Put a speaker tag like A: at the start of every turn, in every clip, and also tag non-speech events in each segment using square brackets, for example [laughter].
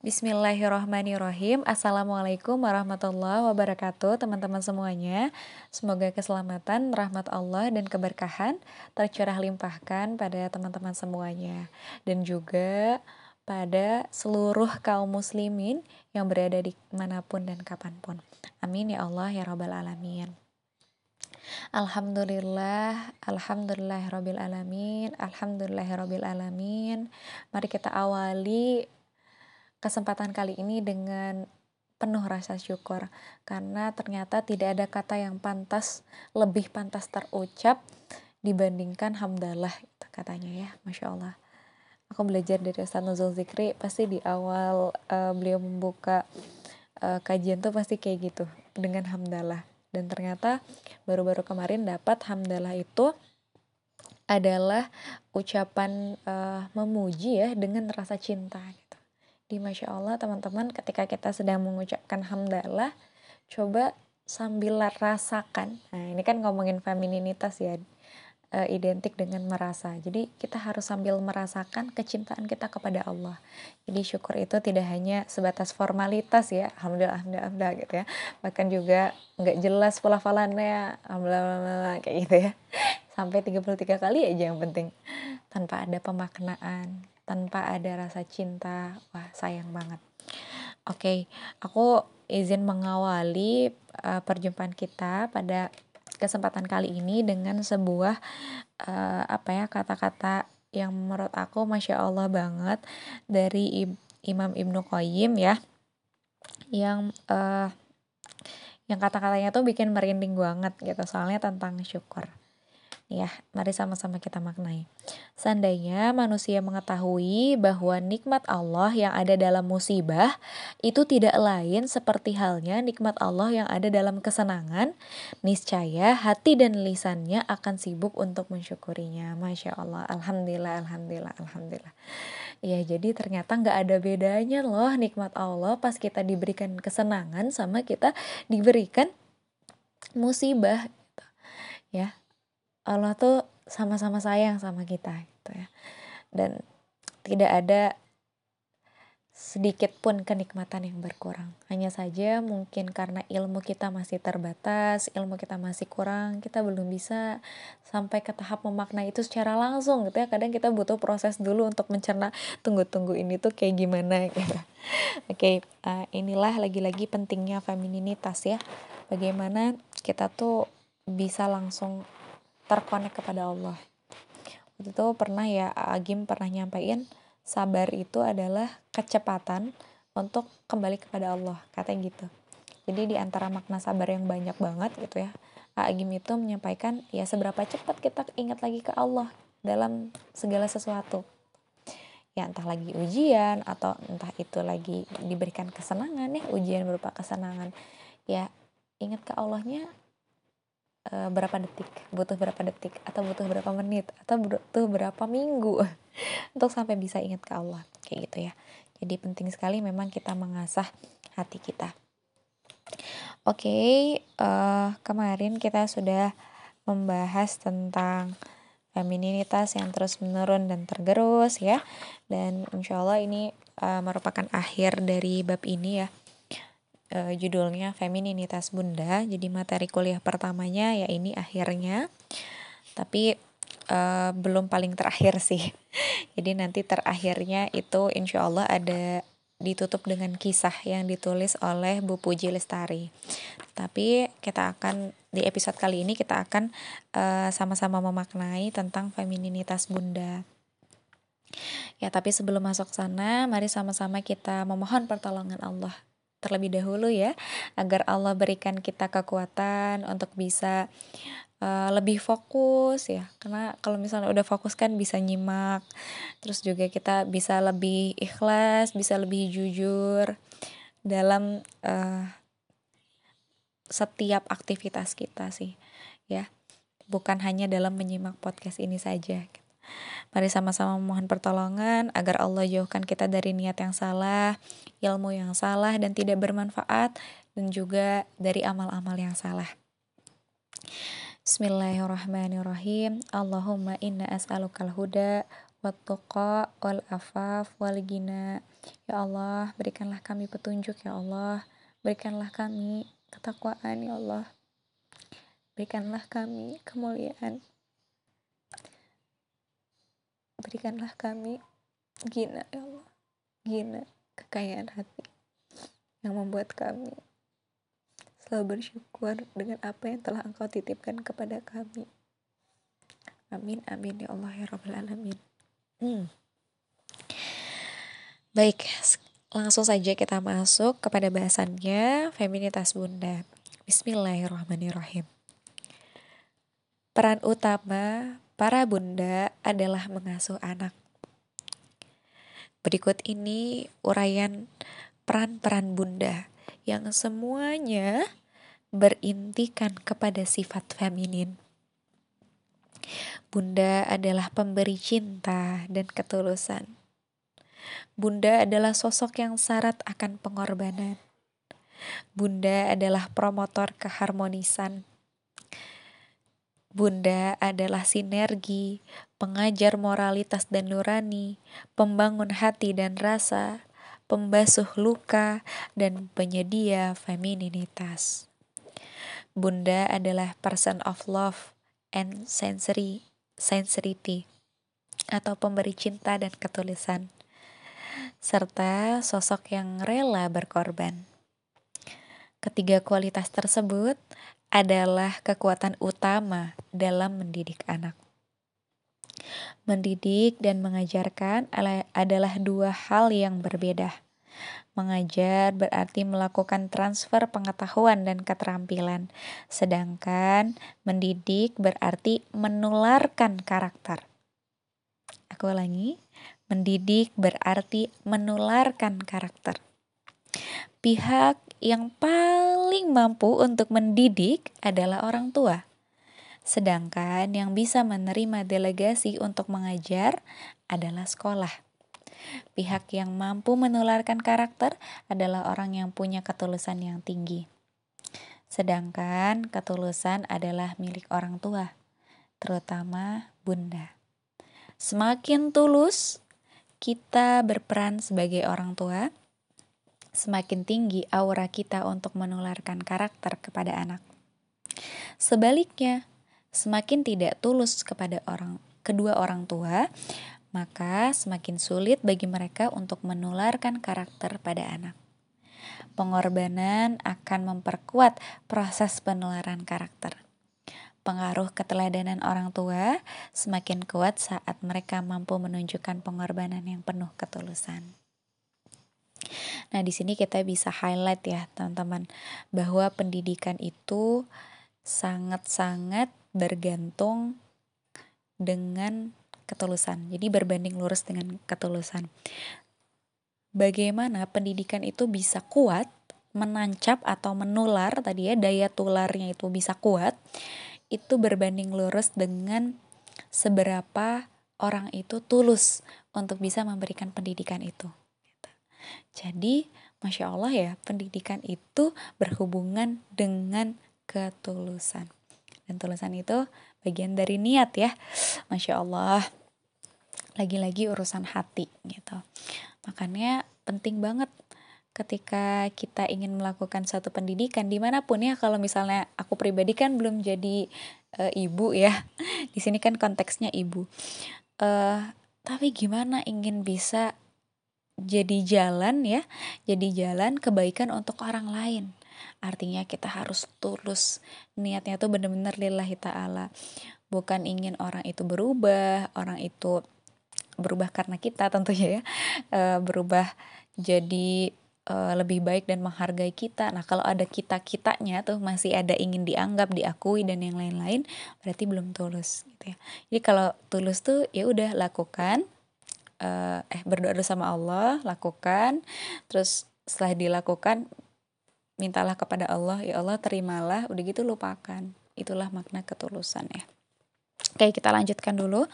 A: Bismillahirrahmanirrahim. Assalamualaikum warahmatullahi wabarakatuh Teman-teman semuanya. Semoga keselamatan, rahmat Allah dan keberkahan Tercurah limpahkan pada teman-teman semuanya. Dan juga pada seluruh kaum muslimin Yang berada di mana pun dan kapan pun. Amin ya Allah ya Rabbal Alamin. Alhamdulillah, Alhamdulillah Rabbil Alamin, Alhamdulillah Rabbil Alamin. Mari kita awali kesempatan kali ini dengan penuh rasa syukur. Karena ternyata tidak ada kata yang pantas lebih pantas terucap dibandingkan hamdalah gitu katanya ya masya Allah. Aku belajar dari Ustaz Nuzul Zikri pasti di awal uh, beliau membuka uh, kajian tuh pasti kayak gitu dengan hamdalah. Dan ternyata baru-baru kemarin dapat hamdalah itu adalah ucapan uh, memuji ya dengan rasa cinta di Masya Allah teman-teman ketika kita sedang mengucapkan hamdalah coba sambil rasakan. Nah ini kan ngomongin femininitas ya e, identik dengan merasa. Jadi kita harus sambil merasakan kecintaan kita kepada Allah. Jadi syukur itu tidak hanya sebatas formalitas ya alhamdulillah alhamdulillah, alhamdulillah gitu ya. Bahkan juga nggak jelas pelafalannya alhamdulillah kayak gitu ya. Sampai 33 kali aja yang penting tanpa ada pemaknaan tanpa ada rasa cinta wah sayang banget. Oke okay, aku izin mengawali uh, perjumpaan kita pada kesempatan kali ini dengan sebuah uh, apa ya kata-kata yang menurut aku masya Allah banget dari Imam Ibnu Qayyim ya yang uh, yang kata-katanya tuh bikin merinding banget gitu soalnya tentang syukur Ya, mari sama-sama kita maknai. Seandainya manusia mengetahui bahwa nikmat Allah yang ada dalam musibah itu tidak lain seperti halnya nikmat Allah yang ada dalam kesenangan, niscaya hati dan lisannya akan sibuk untuk mensyukurinya. Masya Allah, Alhamdulillah, Alhamdulillah, Alhamdulillah. Ya, jadi ternyata nggak ada bedanya loh nikmat Allah pas kita diberikan kesenangan sama kita diberikan musibah. Gitu. Ya, Allah tuh sama-sama sayang sama kita gitu ya dan tidak ada sedikit pun kenikmatan yang berkurang. Hanya saja mungkin karena ilmu kita masih terbatas, ilmu kita masih kurang, kita belum bisa sampai ke tahap memaknai itu secara langsung gitu ya. Kadang kita butuh proses dulu untuk mencerna tunggu-tunggu ini tuh kayak gimana [laughs] gitu. Oke, okay, uh, inilah lagi-lagi pentingnya femininitas ya. Bagaimana kita tuh bisa langsung terkonek kepada Allah. Waktu itu pernah ya Agim pernah nyampain sabar itu adalah kecepatan untuk kembali kepada Allah katanya gitu. Jadi di antara makna sabar yang banyak banget gitu ya Agim itu menyampaikan ya seberapa cepat kita ingat lagi ke Allah dalam segala sesuatu? Ya entah lagi ujian atau entah itu lagi diberikan kesenangan ya ujian berupa kesenangan. Ya ingat ke Allahnya uh, berapa detik, butuh berapa detik, atau butuh berapa menit, atau butuh berapa minggu [laughs] untuk sampai bisa ingat ke Allah, kayak gitu ya. Jadi penting sekali memang kita mengasah hati kita. Oke, okay, uh, eh, kemarin kita sudah membahas tentang femininitas yang terus menurun dan tergerus ya, dan insya Allah ini uh, merupakan akhir dari bab ini ya uh, judulnya Femininitas Bunda. Jadi materi kuliah pertamanya ya ini akhirnya. Tapi uh, belum paling terakhir sih. [laughs] Jadi nanti terakhirnya itu insya Allah ada ditutup dengan kisah yang ditulis oleh Bu Puji Lestari. Tapi kita akan di episode kali ini kita akan uh, sama-sama memaknai tentang femininitas bunda. Ya, tapi sebelum masuk sana, mari sama-sama kita memohon pertolongan Allah terlebih dahulu ya agar Allah berikan kita kekuatan untuk bisa uh, lebih fokus ya. Karena kalau misalnya udah fokus kan bisa nyimak terus juga kita bisa lebih ikhlas bisa lebih jujur dalam uh, setiap aktivitas kita sih ya. Bukan hanya dalam menyimak podcast ini saja Mari sama-sama memohon pertolongan agar Allah jauhkan kita dari niat yang salah, ilmu yang salah dan tidak bermanfaat, dan juga dari amal-amal yang salah. Bismillahirrahmanirrahim. Allahumma inna as'alukal huda wat tuqa wal afaf wal gina Ya Allah, berikanlah kami petunjuk ya Allah. Berikanlah kami ketakwaan ya Allah. Berikanlah kami kemuliaan. Berikanlah kami gina ya Allah. Gina kekayaan hati yang membuat kami selalu bersyukur dengan apa yang telah engkau titipkan kepada kami. Amin, amin ya Allah ya Rabbal Alamin. Hmm. Baik, langsung saja kita masuk kepada bahasannya feminitas bunda. Bismillahirrahmanirrahim. Peran utama para bunda adalah mengasuh anak. Berikut ini uraian peran-peran bunda yang semuanya berintikan kepada sifat feminin. Bunda adalah pemberi cinta dan ketulusan. Bunda adalah sosok yang syarat akan pengorbanan. Bunda adalah promotor keharmonisan. Bunda adalah sinergi, pengajar moralitas dan nurani, pembangun hati dan rasa, pembasuh luka, dan penyedia femininitas. Bunda adalah person of love and sensory sincerity atau pemberi cinta dan ketulisan serta sosok yang rela berkorban. Ketiga kualitas tersebut adalah kekuatan utama dalam mendidik anak. Mendidik dan mengajarkan adalah dua hal yang berbeda. Mengajar berarti melakukan transfer pengetahuan dan keterampilan, sedangkan mendidik berarti menularkan karakter. Aku ulangi, mendidik berarti menularkan karakter. Pihak yang paling mampu untuk mendidik adalah orang tua. Sedangkan yang bisa menerima delegasi untuk mengajar adalah sekolah. Pihak yang mampu menularkan karakter adalah orang yang punya ketulusan yang tinggi. Sedangkan ketulusan adalah milik orang tua, terutama bunda. Semakin tulus kita berperan sebagai orang tua, semakin tinggi aura kita untuk menularkan karakter kepada anak. Sebaliknya, semakin tidak tulus kepada orang kedua orang tua, maka semakin sulit bagi mereka untuk menularkan karakter pada anak. Pengorbanan akan memperkuat proses penularan karakter. Pengaruh keteladanan orang tua semakin kuat saat mereka mampu menunjukkan pengorbanan yang penuh ketulusan. Nah, di sini kita bisa highlight ya, teman-teman, bahwa pendidikan itu sangat-sangat bergantung dengan ketulusan. Jadi berbanding lurus dengan ketulusan. Bagaimana pendidikan itu bisa kuat, menancap atau menular tadi ya daya tularnya itu bisa kuat, itu berbanding lurus dengan seberapa orang itu tulus untuk bisa memberikan pendidikan itu. Jadi, masya Allah ya, pendidikan itu berhubungan dengan ketulusan. Dan tulusan itu bagian dari niat ya, masya Allah lagi-lagi urusan hati gitu. Makanya penting banget ketika kita ingin melakukan satu pendidikan di mana pun ya kalau misalnya aku pribadi kan belum jadi e, ibu ya di sini kan konteksnya ibu e, tapi gimana ingin bisa jadi jalan ya jadi jalan kebaikan untuk orang lain. Artinya kita harus tulus. Niatnya tuh bener-bener lillahi ta'ala. Bukan ingin orang itu berubah orang itu berubah karena kita tentunya ya. E, berubah jadi e, lebih baik dan menghargai kita. Nah kalau ada kita kitanya tuh masih ada ingin dianggap, diakui dan yang lain-lain berarti belum tulus gitu ya. Jadi kalau tulus tuh ya udah lakukan uh, eh berdoa sama Allah lakukan. Terus setelah dilakukan mintalah kepada Allah ya Allah terimalah. Udah gitu lupakan. Itulah makna ketulusan ya. Oke kita lanjutkan dulu.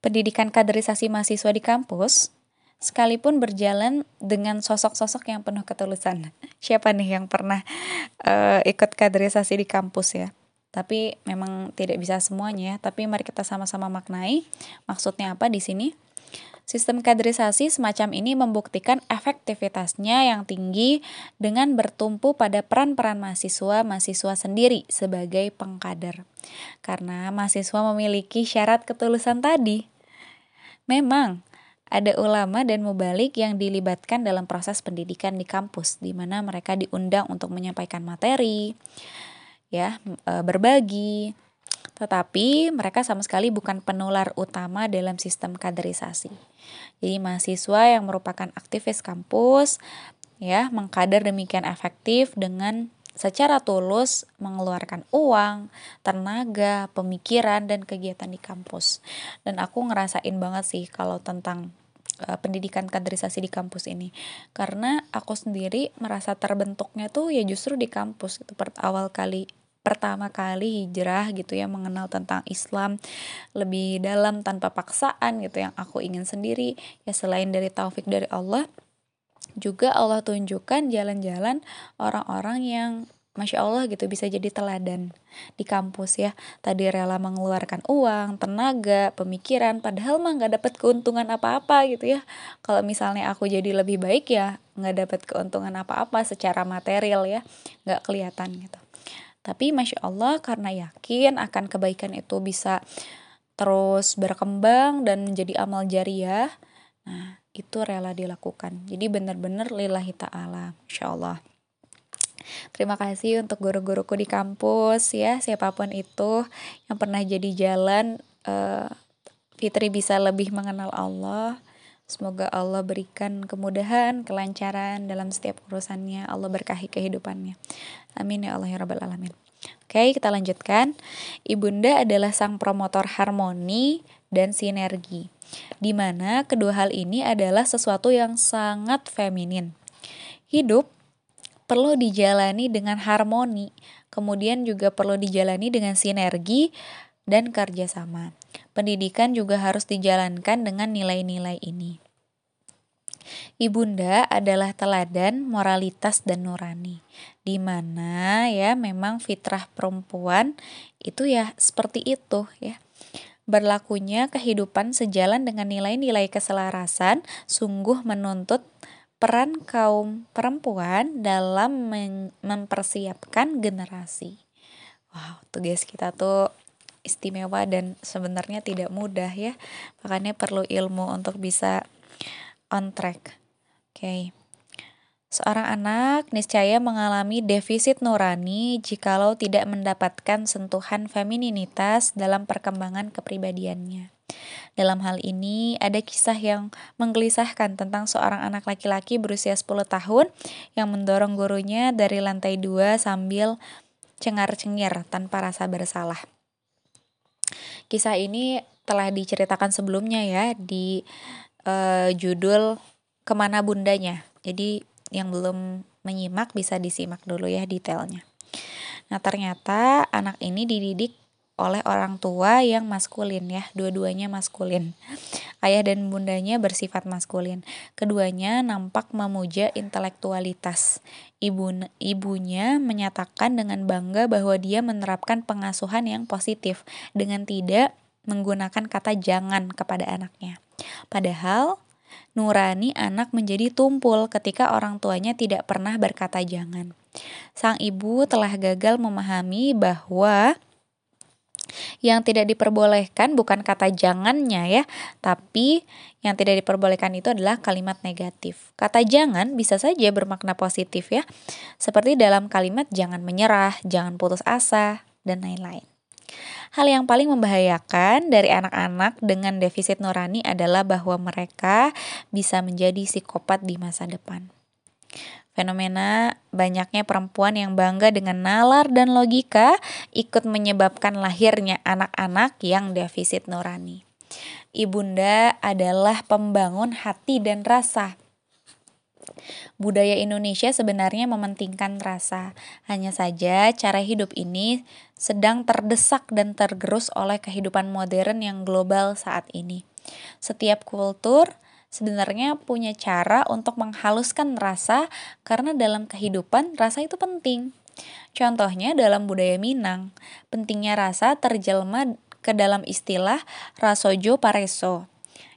A: Pendidikan kaderisasi mahasiswa di kampus, sekalipun berjalan dengan sosok-sosok yang penuh ketulusan. [laughs] Siapa nih yang pernah uh, ikut kaderisasi di kampus ya? Tapi memang tidak bisa semuanya, tapi mari kita sama-sama maknai. Maksudnya apa di sini. Sistem kaderisasi semacam ini membuktikan efektivitasnya yang tinggi dengan bertumpu pada peran-peran mahasiswa-mahasiswa sendiri sebagai pengkader. Karena mahasiswa memiliki syarat ketulusan tadi. Memang, ada ulama dan mubalik yang dilibatkan dalam proses pendidikan di kampus, di mana mereka diundang untuk menyampaikan materi, ya, e, berbagi, tetapi mereka sama sekali bukan penular utama dalam sistem kaderisasi. Jadi mahasiswa yang merupakan aktivis kampus ya mengkader demikian efektif dengan secara tulus mengeluarkan uang, tenaga, pemikiran dan kegiatan di kampus. Dan aku ngerasain banget sih kalau tentang uh, pendidikan kaderisasi di kampus ini karena aku sendiri merasa terbentuknya tuh ya justru di kampus itu per awal kali pertama kali hijrah gitu ya mengenal tentang Islam lebih dalam tanpa paksaan gitu yang aku ingin sendiri. Ya selain dari taufik dari Allah juga Allah tunjukkan jalan-jalan orang-orang yang Masya Allah gitu bisa jadi teladan di kampus ya. Tadi rela mengeluarkan uang tenaga pemikiran padahal mah nggak dapat keuntungan apa-apa gitu ya. Kalau misalnya aku jadi lebih baik ya nggak dapat keuntungan apa-apa secara material ya nggak kelihatan gitu tapi Masya Allah karena yakin akan kebaikan itu bisa terus berkembang dan menjadi amal jariah, nah itu rela dilakukan. Jadi benar-benar lillahi ta'ala, Masya Allah. Terima kasih untuk guru-guruku di kampus ya, siapa pun itu yang pernah jadi jalan uh, Fitri bisa lebih mengenal Allah. Semoga Allah berikan kemudahan, kelancaran dalam setiap urusannya. Allah berkahi kehidupannya. Amin ya Allah ya Rabbal Alamin. Oke, kita lanjutkan. Ibunda adalah sang promotor harmoni dan sinergi, di mana kedua hal ini adalah sesuatu yang sangat feminin. Hidup perlu dijalani dengan harmoni, kemudian juga perlu dijalani dengan sinergi dan kerjasama. Pendidikan juga harus dijalankan dengan nilai-nilai ini. Ibunda adalah teladan moralitas dan nurani, di mana ya memang fitrah perempuan itu ya seperti itu ya. Berlakunya kehidupan sejalan dengan nilai-nilai keselarasan sungguh menuntut peran kaum perempuan dalam mempersiapkan generasi. Wow, tugas kita tuh istimewa dan sebenarnya tidak mudah ya. Makanya perlu ilmu untuk bisa on track. Oke. Okay. Seorang anak niscaya mengalami defisit nurani jikalau tidak mendapatkan sentuhan femininitas dalam perkembangan kepribadiannya. Dalam hal ini, ada kisah yang menggelisahkan tentang seorang anak laki-laki berusia 10 tahun yang mendorong gurunya dari lantai dua sambil cengar-cengir tanpa rasa bersalah. Kisah ini telah diceritakan sebelumnya ya di uh, judul Ke mana Bundanya. Jadi yang belum menyimak bisa disimak dulu ya detailnya. Nah ternyata anak ini dididik oleh orang tua yang maskulin ya, dua-duanya maskulin. Ayah dan bundanya bersifat maskulin. Keduanya nampak memuja intelektualitas. Ibu ibunya menyatakan dengan bangga bahwa dia menerapkan pengasuhan yang positif dengan tidak menggunakan kata jangan kepada anaknya. Padahal nurani anak menjadi tumpul ketika orang tuanya tidak pernah berkata jangan. Sang ibu telah gagal memahami bahwa yang tidak diperbolehkan bukan kata jangannya ya, tapi yang tidak diperbolehkan itu adalah kalimat negatif. Kata jangan bisa saja bermakna positif ya, seperti dalam kalimat jangan menyerah, jangan putus asa, dan lain-lain. Hal yang paling membahayakan dari anak-anak dengan defisit nurani adalah bahwa mereka bisa menjadi psikopat di masa depan. Fenomena banyaknya perempuan yang bangga dengan nalar dan logika ikut menyebabkan lahirnya anak-anak yang defisit nurani. Ibunda adalah pembangun hati dan rasa. Budaya Indonesia sebenarnya mementingkan rasa, hanya saja cara hidup ini sedang terdesak dan tergerus oleh kehidupan modern yang global saat ini. Setiap kultur sebenarnya punya cara untuk menghaluskan rasa karena dalam kehidupan rasa itu penting. Contohnya dalam budaya Minang, pentingnya rasa terjelma ke dalam istilah rasojo pareso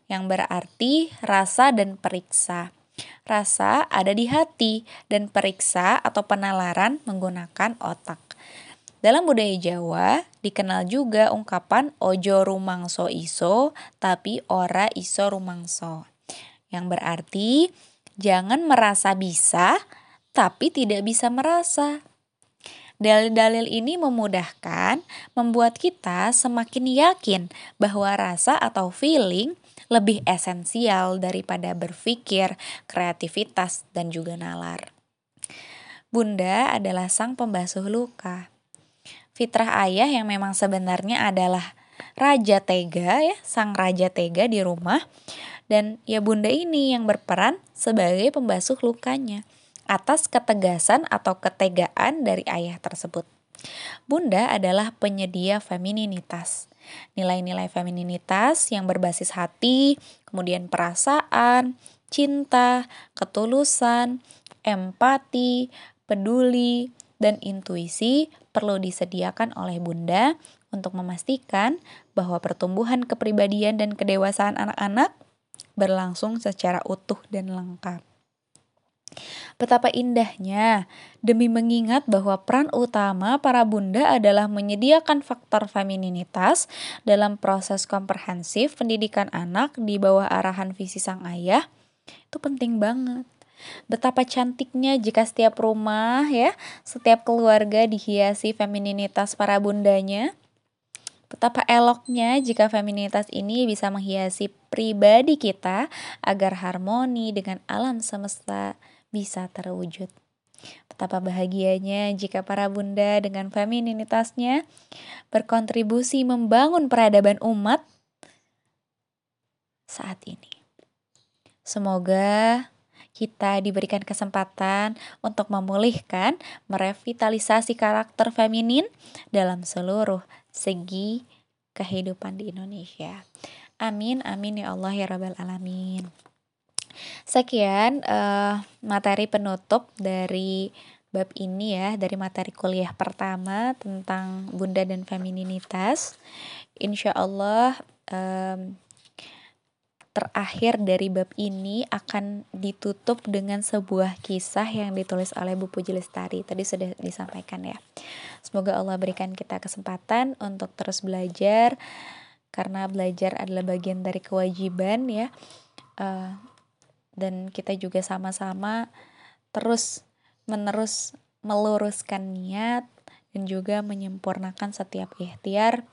A: yang berarti rasa dan periksa. Rasa ada di hati dan periksa atau penalaran menggunakan otak. Dalam budaya Jawa, dikenal juga ungkapan ojo rumangso iso, tapi ora iso rumangso. Yang berarti, jangan merasa bisa, tapi tidak bisa merasa. Dalil-dalil ini memudahkan, membuat kita semakin yakin bahwa rasa atau feeling lebih esensial daripada berpikir, kreativitas, dan juga nalar. Bunda adalah sang pembasuh luka fitrah ayah yang memang sebenarnya adalah raja tega ya, sang raja tega di rumah dan ya bunda ini yang berperan sebagai pembasuh lukanya atas ketegasan atau ketegaan dari ayah tersebut. Bunda adalah penyedia femininitas. Nilai-nilai femininitas yang berbasis hati, kemudian perasaan, cinta, ketulusan, empati, peduli, dan intuisi perlu disediakan oleh Bunda untuk memastikan bahwa pertumbuhan kepribadian dan kedewasaan anak-anak berlangsung secara utuh dan lengkap. Betapa indahnya demi mengingat bahwa peran utama para bunda adalah menyediakan faktor femininitas dalam proses komprehensif pendidikan anak di bawah arahan visi sang ayah. Itu penting banget. Betapa cantiknya jika setiap rumah ya, setiap keluarga dihiasi femininitas para bundanya. Betapa eloknya jika femininitas ini bisa menghiasi pribadi kita agar harmoni dengan alam semesta bisa terwujud. Betapa bahagianya jika para bunda dengan femininitasnya berkontribusi membangun peradaban umat saat ini. Semoga kita diberikan kesempatan untuk memulihkan, merevitalisasi karakter feminin dalam seluruh segi kehidupan di Indonesia. Amin, amin ya Allah ya Rabbal 'Alamin. Sekian uh, materi penutup dari bab ini ya, dari materi kuliah pertama tentang bunda dan femininitas. Insya Allah um, terakhir dari bab ini akan ditutup dengan sebuah kisah yang ditulis oleh Bu Puji Lestari. Tadi sudah disampaikan ya. Semoga Allah berikan kita kesempatan untuk terus belajar karena belajar adalah bagian dari kewajiban ya. Uh, dan kita juga sama-sama terus menerus meluruskan niat dan juga menyempurnakan setiap ikhtiar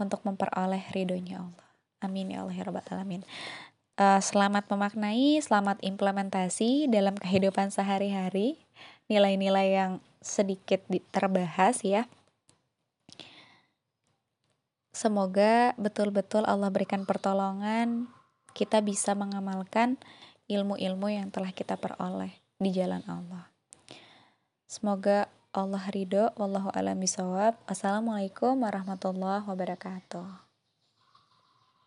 A: untuk memperoleh ridhonya Allah. Amin ya Allah ya Rabbal Alamin. Uh, selamat memaknai, selamat implementasi dalam kehidupan sehari-hari. Nilai-nilai yang sedikit terbahas ya. Semoga betul-betul Allah berikan pertolongan, kita bisa mengamalkan ilmu-ilmu yang telah kita peroleh di jalan Allah. Semoga Allah ridho, wallahu alam bisawab. Assalamualaikum warahmatullahi wabarakatuh.